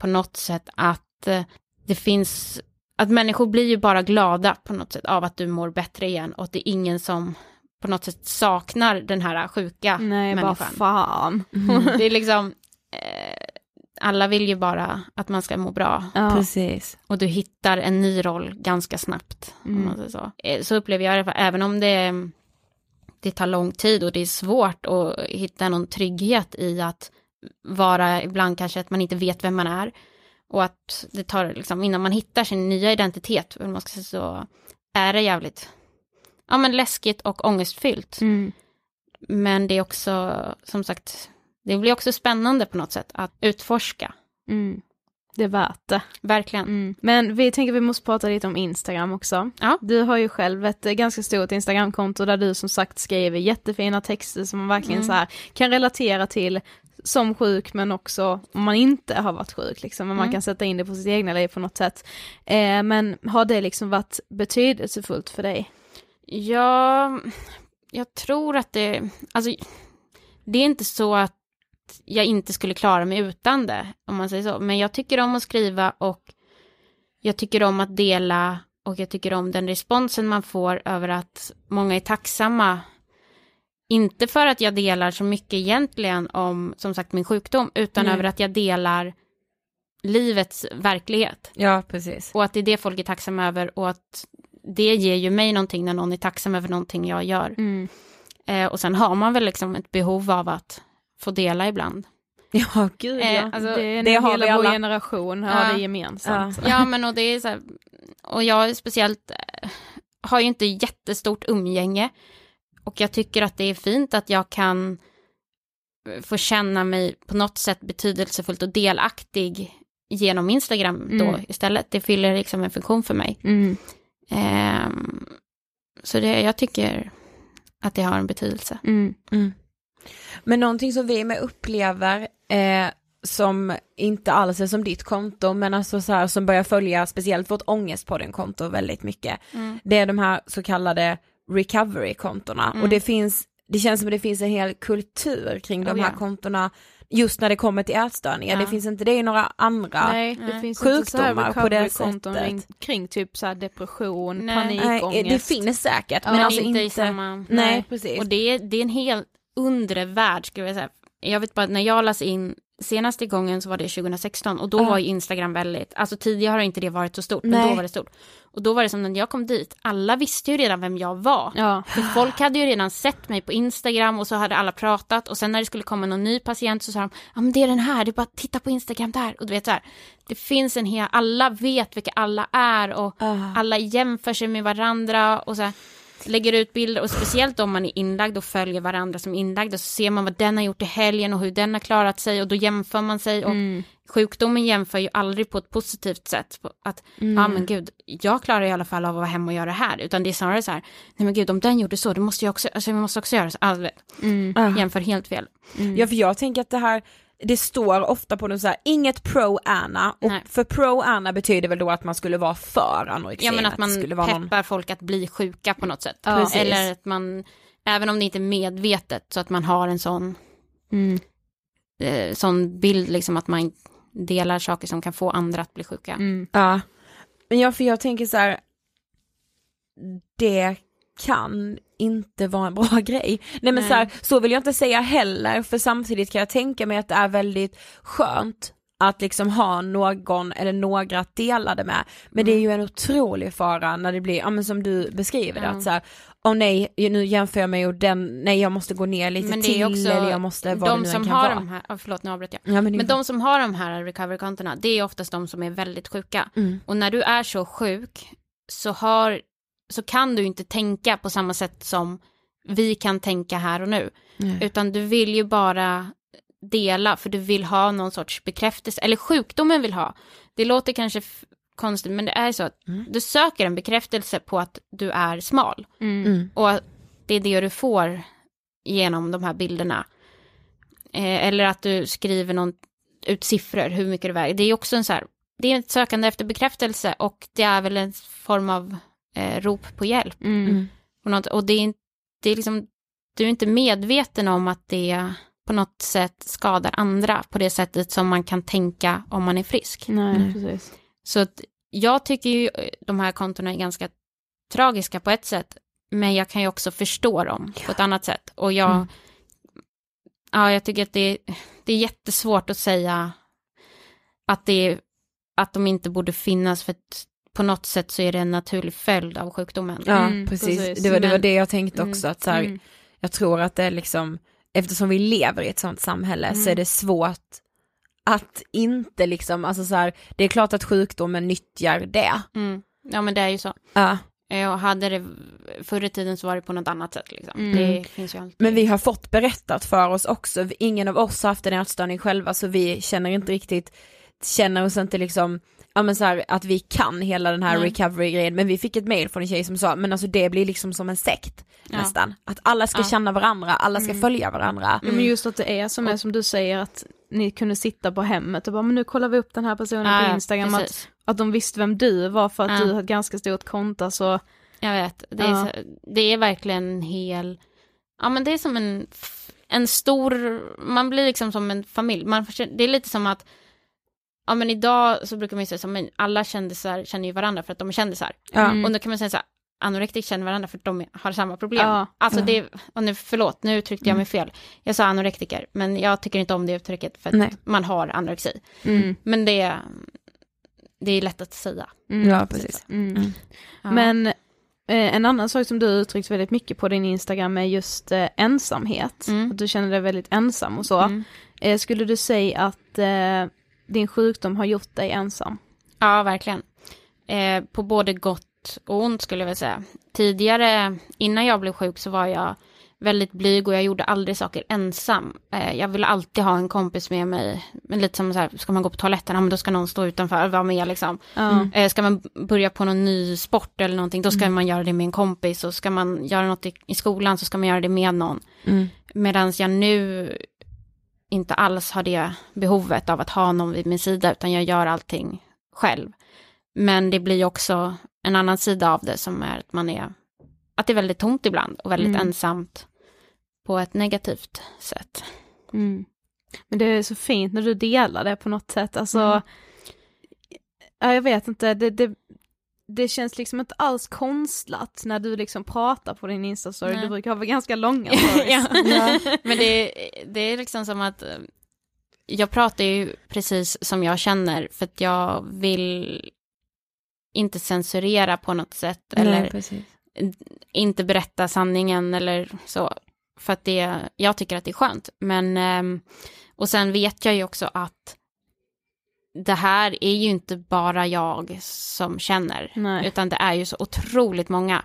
D: på något sätt att eh, det finns, att människor blir ju bara glada på något sätt av att du mår bättre igen och att det är ingen som på något sätt saknar den här sjuka
B: Nej,
D: människan.
B: bara fan.
D: Mm. Det är liksom, alla vill ju bara att man ska må bra.
B: Ja.
E: Precis.
D: Och du hittar en ny roll ganska snabbt. Om
B: Mm.
D: man säger så. Eh, så upplever jag det, även om det, det tar lång tid och det är svårt att hitta någon trygghet i att vara ibland kanske att man inte vet vem man är. Och att det tar liksom, innan man hittar sin nya identitet, man ska säga så, är det jävligt ja, men läskigt och ångestfyllt.
B: Mm.
D: Men det är också, som sagt, det blir också spännande på något sätt att utforska.
B: Mm. Det är värt det.
D: Verkligen.
B: Mm. Men vi tänker vi måste prata lite om Instagram också.
D: Ja.
B: Du har ju själv ett eh, ganska stort Instagramkonto där du som sagt skriver jättefina texter som man verkligen
D: Mm.
B: så här kan relatera till som sjuk men också om man inte har varit sjuk liksom, men man
D: Mm.
B: kan sätta in det på sitt egna liv på något sätt. Eh, men har det liksom varit betydelsefullt för dig?
D: Ja, jag tror att det, alltså det är inte så att jag inte skulle klara mig utan det, om man säger så. Men jag tycker om att skriva och jag tycker om att dela och jag tycker om den responsen man får över att många är tacksamma. Inte för att jag delar så mycket egentligen om, som sagt, min sjukdom, utan
E: Nej.
D: över att jag delar livets verklighet.
E: Ja, precis.
D: Och att det är det folk är tacksamma över och att det ger ju mig någonting när någon är tacksam över någonting jag gör.
B: Mm.
D: Eh, och sen har man väl liksom ett behov av att få dela ibland.
E: Ja, gud
D: Eh,
E: ja.
D: alltså,
B: det
E: det har
B: hela
E: vi
B: vår
E: alla.
B: generation har
D: Ja.
B: det gemensamt.
D: Ja men och det är så här, och jag är speciellt, eh, har ju inte jättestort umgänge. Och jag tycker att det är fint att jag kan eh, få känna mig på något sätt betydelsefullt och delaktig genom Instagram då
B: Mm.
D: istället. Det fyller liksom en funktion för mig.
B: Mm.
D: Ehm, så det, jag tycker att det har en betydelse.
B: Mm.
E: Men någonting som vi med upplever eh, som inte alls är som ditt konto men alltså så här som börjar följa speciellt vårt ångestpodden-konto väldigt mycket.
D: Mm.
E: Det är de här så kallade recovery-kontona
D: Mm.
E: och det finns, det känns som att det finns en hel kultur kring de
D: Oh,
E: här
D: ja.
E: kontona just när det kommer till ätstörningar.
D: Ja.
E: Det finns inte det i några andra.
B: Nej, det
D: Nej.
B: finns inte
E: Sjukdomar på det sättet.
B: kring, typ så depression,
D: Nej.
E: Nej,
B: panikångest.
E: det finns säkert
D: Men
E: men alltså
D: inte,
E: inte,
D: i samma...
E: nej, precis.
D: Och det är, det är en helt undre värld skulle jag säga. Jag vet bara att när jag las in senaste gången så var det 2016 och då
E: Ja.
D: var ju Instagram väldigt, alltså tidigare har inte det varit så stort, men
E: Nej.
D: då var det stort. Och då var det som när jag kom dit, alla visste ju redan vem jag var.
B: Ja.
D: För folk hade ju redan sett mig på Instagram och så hade alla pratat och sen när det skulle komma någon ny patient så sa de, ja men det är den här, det är bara att titta på Instagram där. Och du vet så här, det finns en hel, alla vet vilka alla är och
E: Ah.
D: alla jämför sig med varandra och så här, lägger ut bilder och speciellt om man är inlagd och följer varandra som inlagda så ser man vad den har gjort i helgen och hur den har klarat sig och då jämför man sig och
B: Mm.
D: sjukdomen jämför ju aldrig på ett positivt sätt. Att, ja men gud, jag klarar i alla fall av att vara hemma och göra det här. Utan det är snarare så här, nej men gud om den gjorde så, då måste jag också, alltså jag måste också göra så. Alltså,
B: Mm.
E: Ah.
D: jämför helt fel.
E: Ja för jag tänker att det här, det står ofta på den så här, inget pro-Anna och
D: Nej.
E: för pro-Anna betyder väl då att man skulle vara för anorexi.
D: Ja men att man
E: skulle vara
D: peppar
E: någon...
D: folk att bli sjuka på något sätt.
B: Ja.
D: Eller att man, även om det inte är medvetet, så att man har en sån,
B: Mm.
D: eh, sån bild liksom att man delar saker som kan få andra att bli sjuka.
B: Mm.
E: Ja. Men ja för jag tänker så här, det kan inte vara en [laughs] bra grej. Nej men
D: Nej.
E: så här, så vill jag inte säga heller för samtidigt kan jag tänka mig att det är väldigt skönt att liksom ha någon eller några att dela det med. Men det är ju en otrolig fara när det blir, ja men som du beskriver det, att så här, åh nej, nu jämför jag mig och den, nej jag måste gå ner lite
D: Men det
E: till
D: är också
E: eller jag måste, vad
D: de
E: det nu
D: som
E: kan
D: har
E: vara.
D: de här, oh, förlåt nu avbröt jag.
E: Ja, men
D: Men de som har de här recovery-kontona, det är oftast de som är väldigt sjuka.
E: Mm.
D: Och när du är så sjuk så, har, så kan du inte tänka på samma sätt som vi kan tänka här och nu.
E: Nej.
D: Utan du vill ju bara dela för du vill ha någon sorts bekräftelse, eller sjukdomen vill ha. Det låter kanske konstigt, men det är så att du söker en bekräftelse på att du är smal.
E: Mm.
D: Och att det är det du får genom de här bilderna. Eh, eller att du skriver någon, ut siffror, hur mycket du väger. Det är också en så här, det är ett sökande efter bekräftelse och det är väl en form av eh, rop på hjälp.
B: Mm.
D: Och, något, och det är, inte- det är liksom, du är inte medveten om att det på något sätt skadar andra på det sättet som man kan tänka om man är frisk.
B: Nej, precis.
D: Så att jag tycker ju eh, de här kontona är ganska tragiska på ett sätt, men jag kan ju också förstå dem på ett annat sätt. Och jag,
E: Mm.
D: ja, jag tycker att det, det är jättesvårt att säga att, det, är- att de inte borde finnas, för att på något sätt så är det en naturlig följd av sjukdomen.
E: Ja, precis. Det, var, det var det jag tänkte
D: Mm.
E: också, att så här,
D: Mm.
E: jag tror att det är liksom, eftersom vi lever i ett sånt samhälle så
D: Mm.
E: är det svårt att inte liksom, alltså så här, det är klart att sjukdomen nyttjar det.
D: Mm. Ja men det är ju så.
E: Ja.
D: Eh, Och hade det förr i tiden så var det på något annat sätt liksom.
E: Mm.
D: Det finns ju alltid.
E: Men vi har fått berättat för oss också, ingen av oss har haft en ätstörning själva så vi känner inte riktigt, känner oss inte liksom, ja men så här, att vi kan hela den här
D: Nej.
E: recovery-grejen, men vi fick ett mail från en tjej som sa, men alltså det blir liksom som en sekt
B: Ja.
E: nästan. Att alla ska
B: Ja.
E: känna varandra, alla ska
B: Mm.
E: följa varandra.
B: Ja, men just att det är som, är som du säger att ni kunde sitta på hemmet och bara, men nu kollar vi upp den här personen
D: Ja,
B: på Instagram, att,
D: precis.
B: att de visste vem du var för att du har ett ganska stort konto så.
D: Jag vet, det är, så, det är verkligen en hel, ja men det är som en, en stor, man blir liksom som en familj. Man, det är lite som att, ja men idag så brukar man ju säga så, men alla kändisar känner ju varandra för att de är kändisar.
E: Ja. Mm.
D: Och då kan man säga så här, anorektiker känner varandra för att de har samma problem.
B: Ja.
D: Alltså
B: Ja.
D: det, och nu, förlåt, nu uttryckte jag mig fel. Jag sa anorektiker, men jag tycker inte om det uttrycket för att
E: Nej.
D: man har anorexi.
B: Mm.
D: Men det, det är lätt att säga.
B: Mm.
E: Ja, precis.
B: Mm.
D: Ja.
B: Men eh, en annan sak som du uttryckt väldigt mycket på din Instagram är just eh, ensamhet.
D: Mm.
B: Att du känner dig väldigt ensam och så.
D: Mm.
B: Eh, skulle du säga att eh, din sjukdom har gjort dig ensam?
D: Ja, verkligen. Eh, på både gott och ont skulle jag vilja säga. Tidigare, innan jag blev sjuk, så var jag väldigt blyg och jag gjorde aldrig saker ensam. Eh, jag ville alltid ha en kompis med mig. Men lite som så här, ska man gå på toaletten, ja, men då ska någon stå utanför och vara med liksom.
B: Ja.
D: Eh, ska man börja på någon ny sport eller någonting, då ska
B: Mm.
D: man göra det med en kompis. Och ska man göra något i, i skolan så ska man göra det med någon.
E: Mm.
D: Medan jag nu inte alls har det behovet av att ha någon vid min sida, utan jag gör allting själv. Men det blir också en annan sida av det som är att man är, att det är väldigt tomt ibland och väldigt
B: Mm.
D: ensamt på ett negativt sätt.
B: Mm. Men det är så fint när du delar det på något sätt, alltså.
D: Mm.
B: Ja, jag vet inte, det, det, det känns liksom inte alls konstlat när du liksom pratar på din Insta-story, du brukar ha ganska långa [laughs] stories. [laughs]
D: ja. Men det, det är liksom som att eh, jag pratar ju precis som jag känner för att jag vill inte censurera på något sätt eller
E: Nej, precis.
D: inte berätta sanningen eller så. För att det, jag tycker att det är skönt. Men, ehm, och sen vet jag ju också att det här är ju inte bara jag som känner,
B: Nej.
D: utan det är ju så otroligt många.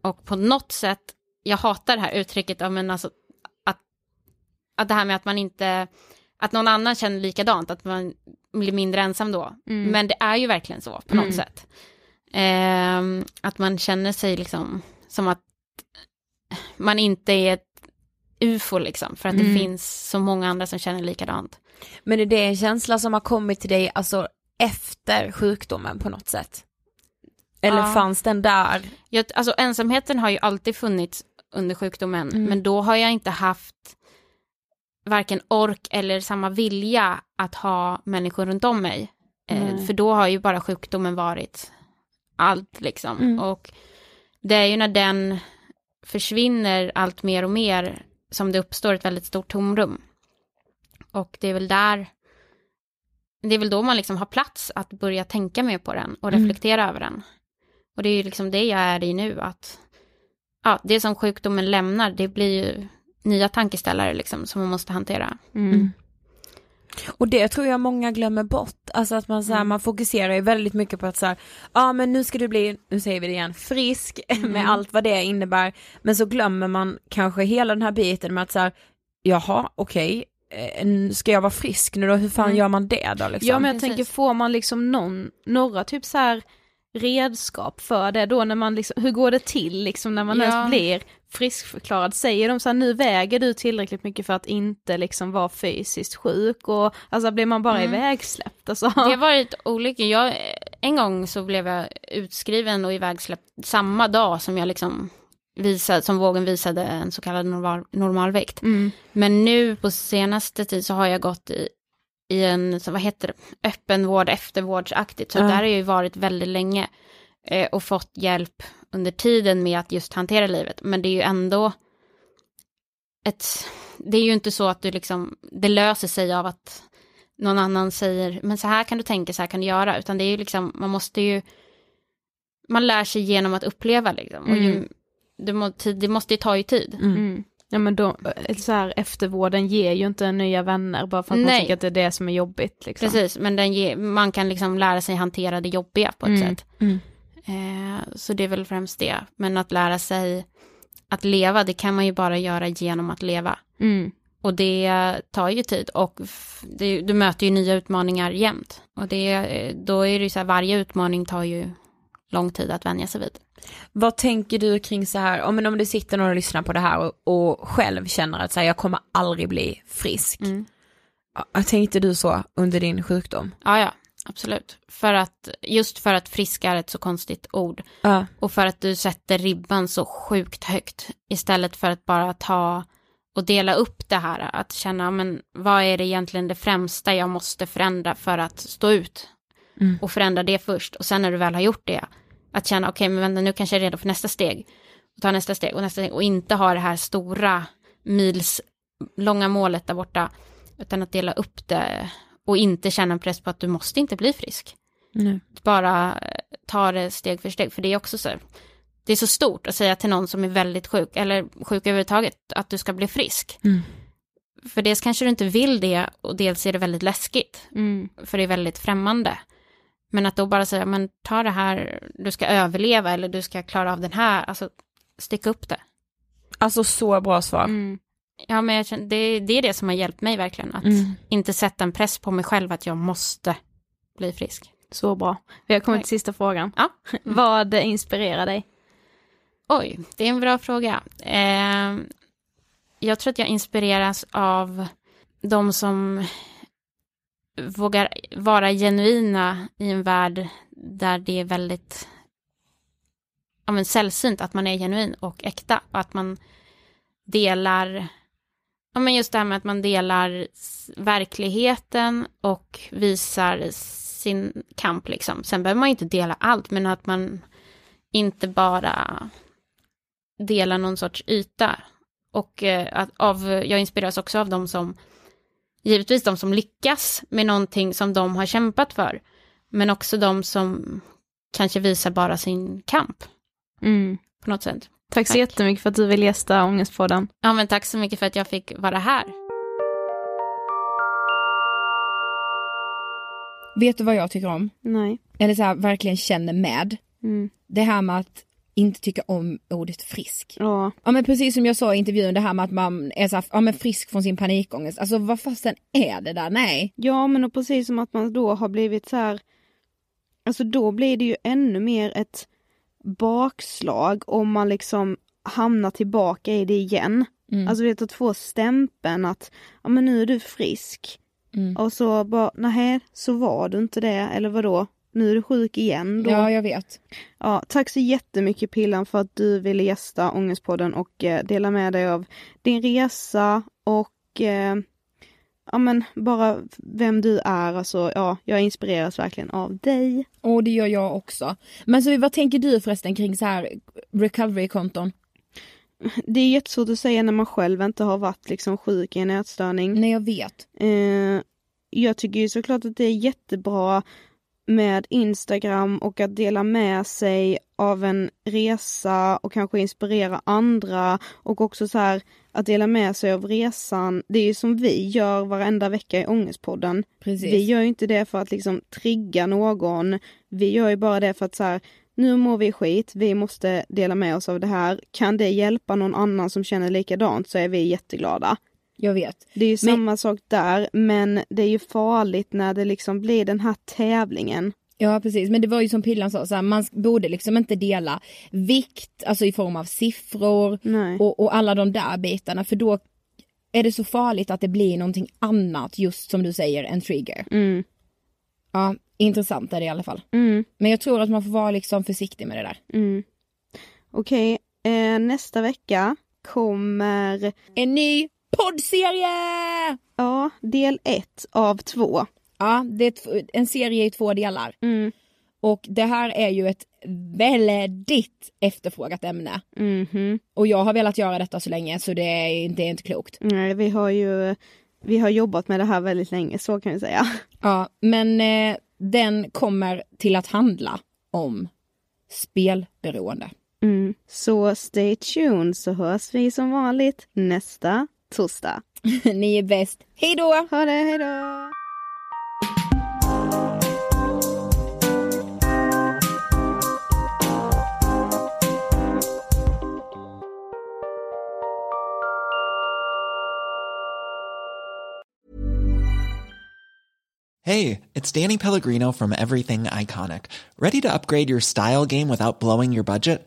D: Och på något sätt, jag hatar det här uttrycket, men alltså, att, att det här med att man inte, att någon annan känner likadant, att man blir mindre ensam då.
B: Mm.
D: Men det är ju verkligen så på något
B: Mm.
D: sätt. Ehm, att man känner sig liksom som att man inte är ett ufo liksom, för att
E: Mm.
D: det finns så många andra som känner likadant.
E: Men är det en känsla som har kommit till dig alltså efter sjukdomen på något sätt? Eller
D: Ja.
E: fanns den där?
D: Jag, alltså ensamheten har ju alltid funnits under sjukdomen,
E: Mm.
D: men då har jag inte haft varken ork eller samma vilja att ha människor runt om mig. Eh,
B: Nej.
D: för då har ju bara sjukdomen varit allt liksom.
E: Mm.
D: Och det är ju när den försvinner allt mer och mer som det uppstår ett väldigt stort tomrum. Och det är väl där, det är väl då man liksom har plats att börja tänka mer på den och
E: Mm.
D: reflektera över den. Och det är ju liksom det jag är i nu, att ja, det som sjukdomen lämnar, det blir ju nya tankeställare liksom som man måste hantera.
B: Mm.
E: Och det tror jag många glömmer bort, alltså att man, så här,
D: Mm.
E: man fokuserar ju väldigt mycket på att så här, ja men nu ska du bli, nu säger vi det igen, frisk [laughs]
D: Mm.
E: med allt vad det innebär, men så glömmer man kanske hela den här biten med att så här, jaha okej, eh, ska jag vara frisk nu då? Hur fan
B: Mm.
E: gör man det då liksom?
B: Ja men jag tänker, får man liksom någon, några typ så här redskap för det då när man liksom, hur går det till liksom när man
D: Ja.
B: ens blir friskförklarad? Säger de så här, nu väger du tillräckligt mycket för att inte liksom vara fysiskt sjuk och alltså blir man bara
D: Mm.
B: ivägsläppt alltså?
D: Det har varit olika. Jag, en gång så blev jag utskriven och ivägsläppt samma dag som jag liksom visade, som vågen visade en så kallad normal, normalvikt.
B: Mm.
D: Men nu på senaste tid så har jag gått i, i en, så vad heter det, öppenvård, eftervårdsaktigt. Så
E: Ja.
D: där har jag ju varit väldigt länge eh, och fått hjälp under tiden med att just hantera livet. Men det är ju ändå ett, det är ju inte så att du liksom, det löser sig av att någon annan säger, men så här kan du tänka, så här kan du göra, utan det är ju liksom, man måste ju, man lär sig genom att uppleva liksom. Och ju,
B: Mm.
D: Det, må, det måste ju ta ju tid.
B: Mm. Ja men då, eh, så här, eftervården ger ju inte nya vänner bara för att man
D: Nej.
B: tycker att det är det som är jobbigt. Liksom.
D: Precis, men den ger, man kan liksom lära sig hantera det jobbiga på ett
B: Mm.
D: sätt.
E: Mm.
D: Eh, så det är väl främst det. Men att lära sig att leva, det kan man ju bara göra genom att leva.
B: Mm.
D: Och det tar ju tid och det, du möter ju nya utmaningar jämt. Och det, eh, då är det ju så här, varje utmaning tar ju lång tid att vänja sig vid.
E: Vad tänker du kring så här, om, om du sitter någon och lyssnar på det här och, och själv känner att så här, jag kommer aldrig bli frisk.
D: Mm.
E: Tänkte du så under din sjukdom?
D: Ja, ja, absolut. För att, just för att frisk är ett så konstigt ord.
E: Ja.
D: Och för att du sätter ribban så sjukt högt. Istället för att bara ta och dela upp det här. Att känna, men vad är det egentligen det främsta jag måste förändra för att stå ut?
E: Mm.
D: Och förändra det först. Och sen när du väl har gjort det. Att känna, okej, men vänta, nu kanske jag är redo för nästa steg. Och ta nästa steg och nästa steg. Och inte ha det här stora mils långa målet där borta. Utan att dela upp det. Och inte känna en press på att du måste inte bli frisk
E: Nej.
D: bara eh, ta det steg för steg. För det är också så, det är så stort att säga till någon som är väldigt sjuk, eller sjuk överhuvudtaget, att du ska bli frisk.
E: Mm.
D: För dels kanske du inte vill det, och dels är det väldigt läskigt.
B: Mm.
D: För det är väldigt främmande. Men att då bara säga, men ta det här, du ska överleva, eller du ska klara av den här, alltså sticka upp det.
E: Alltså så bra svar.
B: Mm.
D: Ja, men jag känner, det, det är det som har hjälpt mig verkligen, att
E: Mm.
D: inte sätta en press på mig själv att jag måste bli frisk.
B: Så bra. Vi har kommit till sista frågan.
D: Ja. [laughs]
B: Vad inspirerar dig?
D: Oj, det är en bra fråga. Eh, jag tror att jag inspireras av de som vågar vara genuina i en värld där det är väldigt ja, men sällsynt att man är genuin och äkta. Och att man delar, ja men just det här med att man delar verkligheten och visar sin kamp liksom. Sen behöver man inte dela allt, men att man inte bara delar någon sorts yta. Och eh, att av, jag inspireras också av de som, givetvis de som lyckas med någonting som de har kämpat för. Men också de som kanske visar bara sin kamp
B: Mm.
D: på något sätt.
B: Tack så
D: Tack.
B: jättemycket för att du vill gästa Ångestpodden.
D: Ja men tack så mycket för att jag fick vara här.
A: Vet du vad jag tycker om?
B: Nej.
A: Eller så här, verkligen känner med.
B: Mm.
A: Det här med att inte tycka om ordet frisk.
B: Ja.
A: Ja men precis som jag sa i intervjun, det här med att man är så här, ja, men frisk från sin panikångest. Alltså vad fasen är det där? Nej.
H: Ja men och precis som att man då har blivit så här, alltså då blir det ju ännu mer ett bakslag om man liksom hamnar tillbaka i det igen.
A: Mm.
H: Alltså vet att få stämpeln att, ja men nu är du frisk.
A: Mm.
H: Och så bara, nej så var du inte det, eller vadå? Nu är du sjuk igen då.
A: Ja jag vet.
H: Ja, tack så jättemycket Pillan för att du ville gästa Ångestpodden och eh, dela med dig av din resa och eh, ja men bara vem du är. Alltså ja, jag inspireras verkligen av dig.
A: Och det gör jag också. Men så vad tänker du förresten kring så här recovery-konton?
H: Det är jättesvårt att säga när man själv inte har varit liksom sjuk i en ätstörning.
A: Nej jag vet.
H: Eh, jag tycker ju såklart att det är jättebra med Instagram och att dela med sig av en resa och kanske inspirera andra och också så här att dela med sig av resan. Det är ju som vi gör varenda vecka i Ångestpodden.
A: Precis.
H: Vi gör inte det för att liksom trigga någon. Vi gör ju bara det för att så här, nu mår vi skit, vi måste dela med oss av det här. Kan det hjälpa någon annan som känner likadant så är vi jätteglada.
A: Jag vet.
B: Det är ju
A: Men-
B: samma sak där, men det är ju farligt när det liksom blir den här tävlingen.
A: Ja precis, men det var ju som Pillan sa, så här, man borde liksom inte dela vikt, alltså i form av siffror och, och alla de där bitarna för då är det så farligt att det blir någonting annat just som du säger, en trigger.
B: Mm.
A: Ja, intressant är det i alla fall.
B: Mm.
A: Men jag tror att man får vara liksom försiktig med det där.
B: Mm. Okej, eh, nästa vecka kommer
A: en ny poddserie!
B: Ja, del ett av två.
A: Ja, det är en serie i två delar.
B: Mm.
A: Och det här är ju ett väldigt efterfrågat ämne.
B: Mhm.
A: Och jag har velat göra detta så länge så det är, det är inte klokt.
B: Nej, vi har ju vi har jobbat med det här väldigt länge, så kan vi säga.
A: Ja, men eh, den kommer till att handla om spelberoende.
B: Mm. Så stay tuned så hörs vi som vanligt nästa torsdag. [laughs]
A: Ni är bäst. Hej då!
B: Ha det, hej då!
I: Hey, it's Danny Pellegrino from Everything Iconic. Ready to upgrade your style game without blowing your budget?